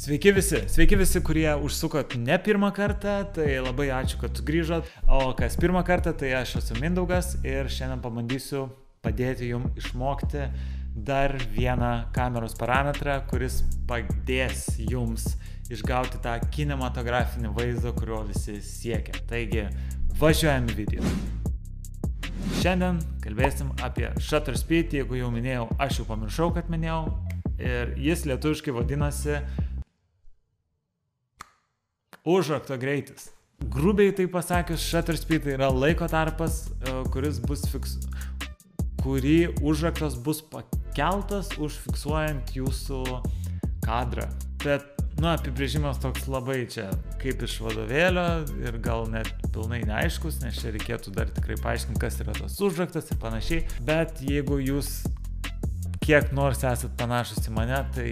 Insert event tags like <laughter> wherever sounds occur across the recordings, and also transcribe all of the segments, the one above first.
Sveiki visi, sveiki visi, kurie užsukot ne pirmą kartą, tai labai ačiū, kad grįžot. O kas pirmą kartą, tai aš esu Mindaugas ir šiandien pabandysiu padėti jums išmokti dar vieną kameros parametrą, kuris padės jums išgauti tą kinematografinį vaizdą, kurio visi siekia. Taigi, važiuojam į video. Šiandien kalbėsim apie shutter speed, jeigu jau minėjau, aš jau pamiršau, kad minėjau. Ir jis lietuviškai vadinasi užrakto greitis. Grubiai tai pasakius, shutter speed tai yra laiko tarpas, e, kuris bus fiks... kurį užraktas bus pakeltas užfiksuojant jūsų kadrą. Bet, nu, apibrėžimas toks labai čia kaip iš vadovėlio ir gal net pilnai neaiškus, nes čia reikėtų dar tikrai paaiškinti, kas yra tas užraktas ir panašiai. Bet jeigu jūs kiek nors esat panašus į mane, tai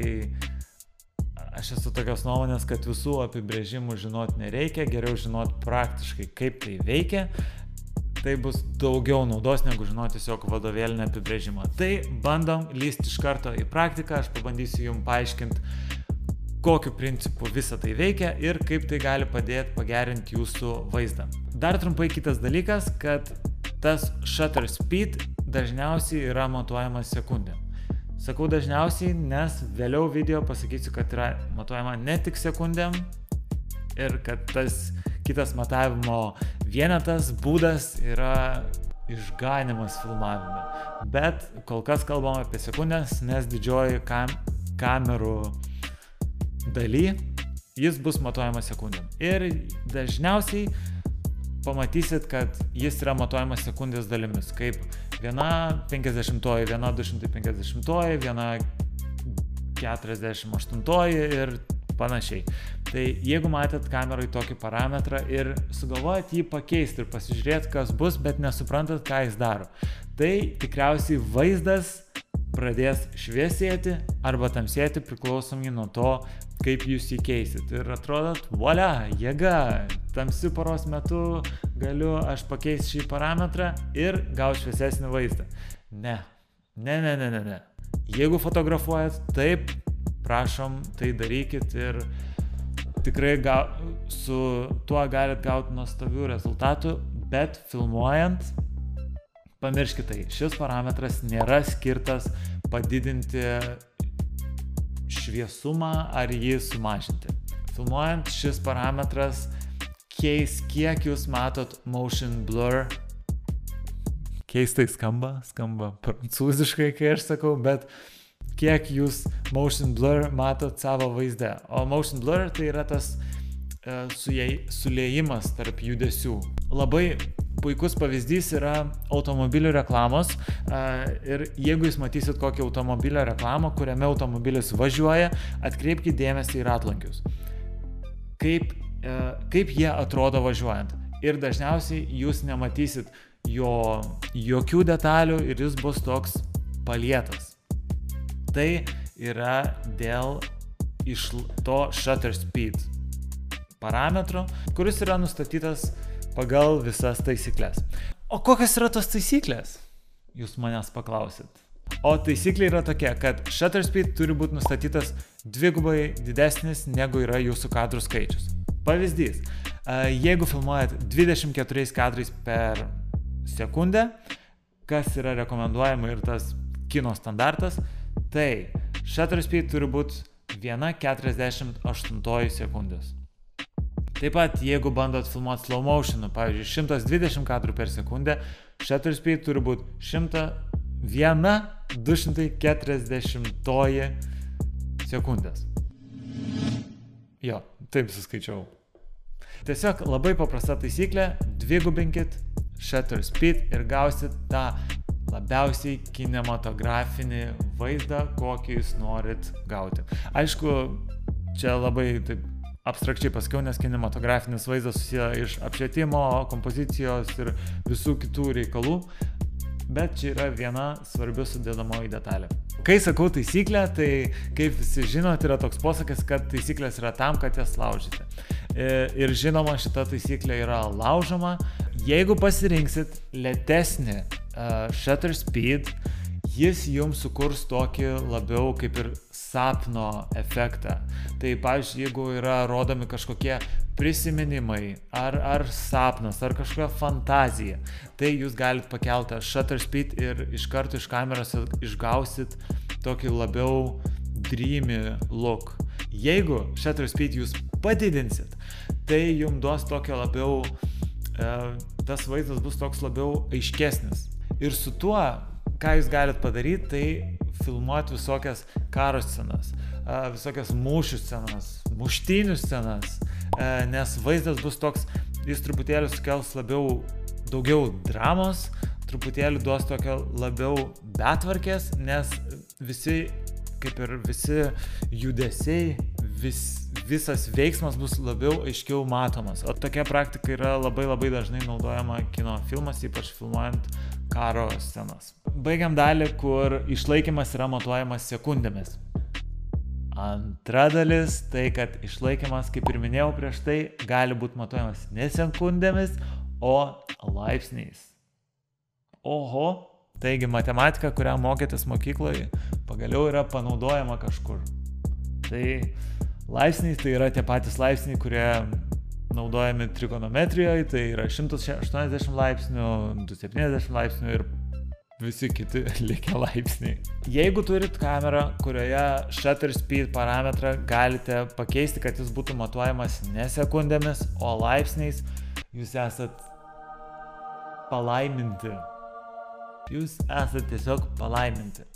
Aš esu tokios nuomonės, kad visų apibrėžimų žinot nereikia, geriau žinot praktiškai, kaip tai veikia. Tai bus daugiau naudos negu žinoti tiesiog vadovėlinę apibrėžimą. Tai bandom lysti iš karto į praktiką, aš pabandysiu jums paaiškinti, kokiu principu visa tai veikia ir kaip tai gali padėti pagerinti jūsų vaizdą. Dar trumpai kitas dalykas, kad tas shutter speed dažniausiai yra matuojamas sekundėm. Sakau dažniausiai, nes vėliau video pasakysiu, kad yra matuojama ne tik sekundėm ir kad tas kitas matavimo vienetas, būdas yra išganimas filmavime. Bet kol kas kalbam apie sekundės, nes didžioji kam kamerų daly jis bus matuojamas sekundėm. Ir dažniausiai pamatysit, kad jis yra matuojamas sekundės dalimis, kaip viena 50, viena 250, viena 48 ir panašiai. Tai jeigu matėt kameroj tokį parametrą ir sugalvojat jį pakeisti ir pasižiūrėti, kas bus, bet nesuprantat, ką jis daro, tai tikriausiai vaizdas pradės šviesėti arba tamsėti priklausomai nuo to, kaip jūs jį keisit. Ir atrodot, volia, jėga, tamsiu paros metu galiu aš pakeisti šį parametrą ir gauti šviesesnį vaizdą. Ne, ne, ne, ne, ne, ne. Jeigu fotografuojat, taip, prašom, tai darykit ir tikrai ga, su tuo galit gauti nuostabių rezultatų, bet filmuojant, pamirškite tai, šis parametras nėra skirtas padidinti šviesumą ar jį sumažinti. Filmuojant šis parametras keis, kiek jūs matot motion blur. Keistai skamba, skamba prancūziškai, kai aš sakau, bet kiek jūs motion blur matot savo vaizde. O motion blur tai yra tas uh, sulėjimas tarp judesių. Labai puikus pavyzdys yra automobilių reklamos ir jeigu jūs matysit kokią automobilio reklamą, kuriame automobilis važiuoja, atkreipkite dėmesį į ratlankius. Kaip, e, kaip jie atrodo važiuojant. Ir dažniausiai jūs nematysit jo jokių detalių ir jis bus toks palietas. Tai yra dėl iš to shutter speed parametro, kuris yra nustatytas pagal visas taisyklės. O kokios yra tos taisyklės? Jūs manęs paklausit. O taisyklė yra tokia, kad shutter speed turi būti nustatytas dvigubai didesnis negu yra jūsų kadrų skaičius. Pavyzdys, jeigu filmuojat 24 kadrais per sekundę, kas yra rekomenduojama ir tas kino standartas, tai shutter speed turi būti 1,48 sekundės. Taip pat, jeigu bandot filmuoti slow motion, pavyzdžiui, 120 kadrų per sekundę, shutter speed turi būti 101 240 sekundės. Jo, taip suskaičiau. Tiesiog labai paprasta taisyklė, dvigubinkit shutter speed ir gausit tą labiausiai kinematografinį vaizdą, kokį jūs norit gauti. Aišku, čia labai taip abstrakčiai pasakiau, nes kinematografinis vaizdas susiję iš apšvietimo, kompozicijos ir visų kitų reikalų, bet čia yra viena svarbi sudėdamoji detalė. Kai sakau taisyklę, tai kaip visi žinot, yra toks posakis, kad taisyklės yra tam, kad jas laužyti. E, ir žinoma, šita taisyklė yra laužoma. Jeigu pasirinksit lėtesnį uh, shutter speed, jis jums sukurs tokį labiau kaip ir sapno efektą. Tai pavyzdžiui, jeigu yra rodomi kažkokie prisiminimai, ar, ar sapnas, ar kažkokia fantazija, tai jūs galite pakelti shutter speed ir iš karto iš kameros išgausit tokį labiau dreamy look. Jeigu shutter speed jūs padidinsit, tai jums duos tokio labiau, e, tas vaizdas bus toks labiau aiškesnis. Ir su tuo, ką jūs galite padaryti, tai filmuoti visokias karo scenas, visokias mūšių scenas, muštinių scenas, nes vaizdas bus toks, jis truputėlį sukels labiau daugiau dramos, truputėlį duos tokio labiau betvarkės, nes visi, kaip ir visi judesiai, vis, visas veiksmas bus labiau aiškiau matomas. O tokia praktika yra labai labai dažnai naudojama kino filmas, ypač filmuojant karo scenas. Baigiam dalį, kur išlaikymas yra matuojamas sekundėmis. Antra dalis - tai, kad išlaikymas, kaip ir minėjau prieš tai, gali būti matuojamas ne sekundėmis, o laipsniais. Oho, taigi matematika, kurią mokytis mokykloje, pagaliau yra panaudojama kažkur. Tai laipsniai tai yra tie patys laipsniai, kurie naudojami trigonometrijoje, tai yra 180 laipsnių, 270 laipsnių ir visi kiti <laughs> likę laipsniai. Jeigu turit kamerą, kurioje shutter speed parametrą galite pakeisti, kad jis būtų matuojamas ne sekundėmis, o laipsniais, jūs esat palaiminti. Jūs esat tiesiog palaiminti.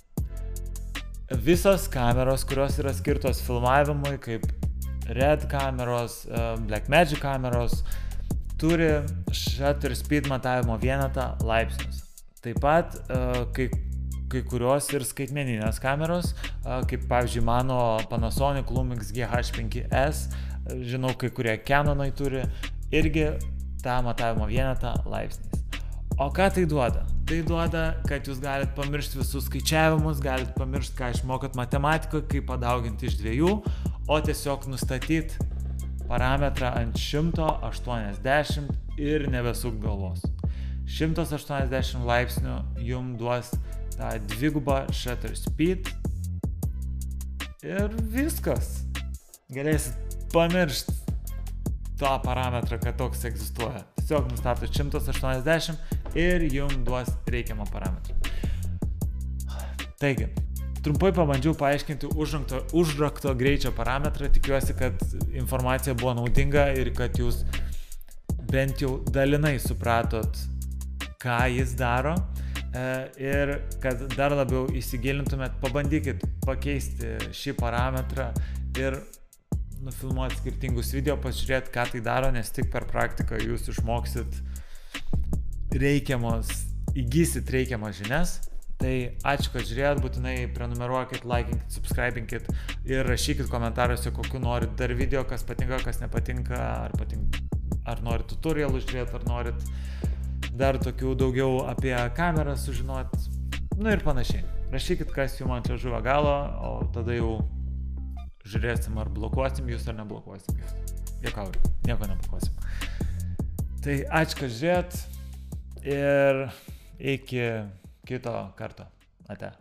Visos kameros, kurios yra skirtos filmavimui, kaip Red kameros, e, Blackmagic kameros turi shutter speed matavimo vienetą laipsnius. Taip pat e, kai, kai kurios ir skaitmeninės kameros, e, kaip pavyzdžiui mano Panasonic Lumix GH5S, žinau, kai kurie Canonai turi, irgi tą matavimo vienetą laipsniais. O ką tai duoda? Tai duoda, kad jūs galite pamiršti visus skaičiavimus, galite pamiršti, ką išmokot matematikoje, kaip padauginti iš dviejų, o tiesiog nustatyti parametrą ant 180 ir nebesuk galvos. 180 laipsnių jum duos tą dvigubą shutter speed ir viskas. Galėsit pamiršti tą parametrą, kad toks egzistuoja. Tiesiog nustatot 180 ir jum duos reikiamą parametrą. Taigi, Trumpai pabandžiau paaiškinti užrakto, užrakto greičio parametrą, tikiuosi, kad informacija buvo naudinga ir kad jūs bent jau dalinai supratot, ką jis daro e, ir kad dar labiau įsigilintumėt, pabandykit pakeisti šį parametrą ir nufilmuoti skirtingus video, pasižiūrėti, ką tai daro, nes tik per praktiką jūs išmoksit reikiamos, įgysit reikiamas žinias. Tai ačiū, kad žiūrėjot, būtinai prenumeruokit, laikinkit, subscribinkit ir rašykit komentaruose, kokiu norit dar video, kas patinka, kas nepatinka, ar, patink, ar norit tutorialų žiūrėti, ar norit dar tokių daugiau apie kamerą sužinoti, nu ir panašiai. Rašykit, kas jums ant čia žuvo galo, o tada jau žiūrėsim, ar blokuosim jūs, ar neblokuosim jūs. Jokauju, nieko neblokuosim. Tai ačiū, kad žiūrėjot ir iki kito karto. Ate.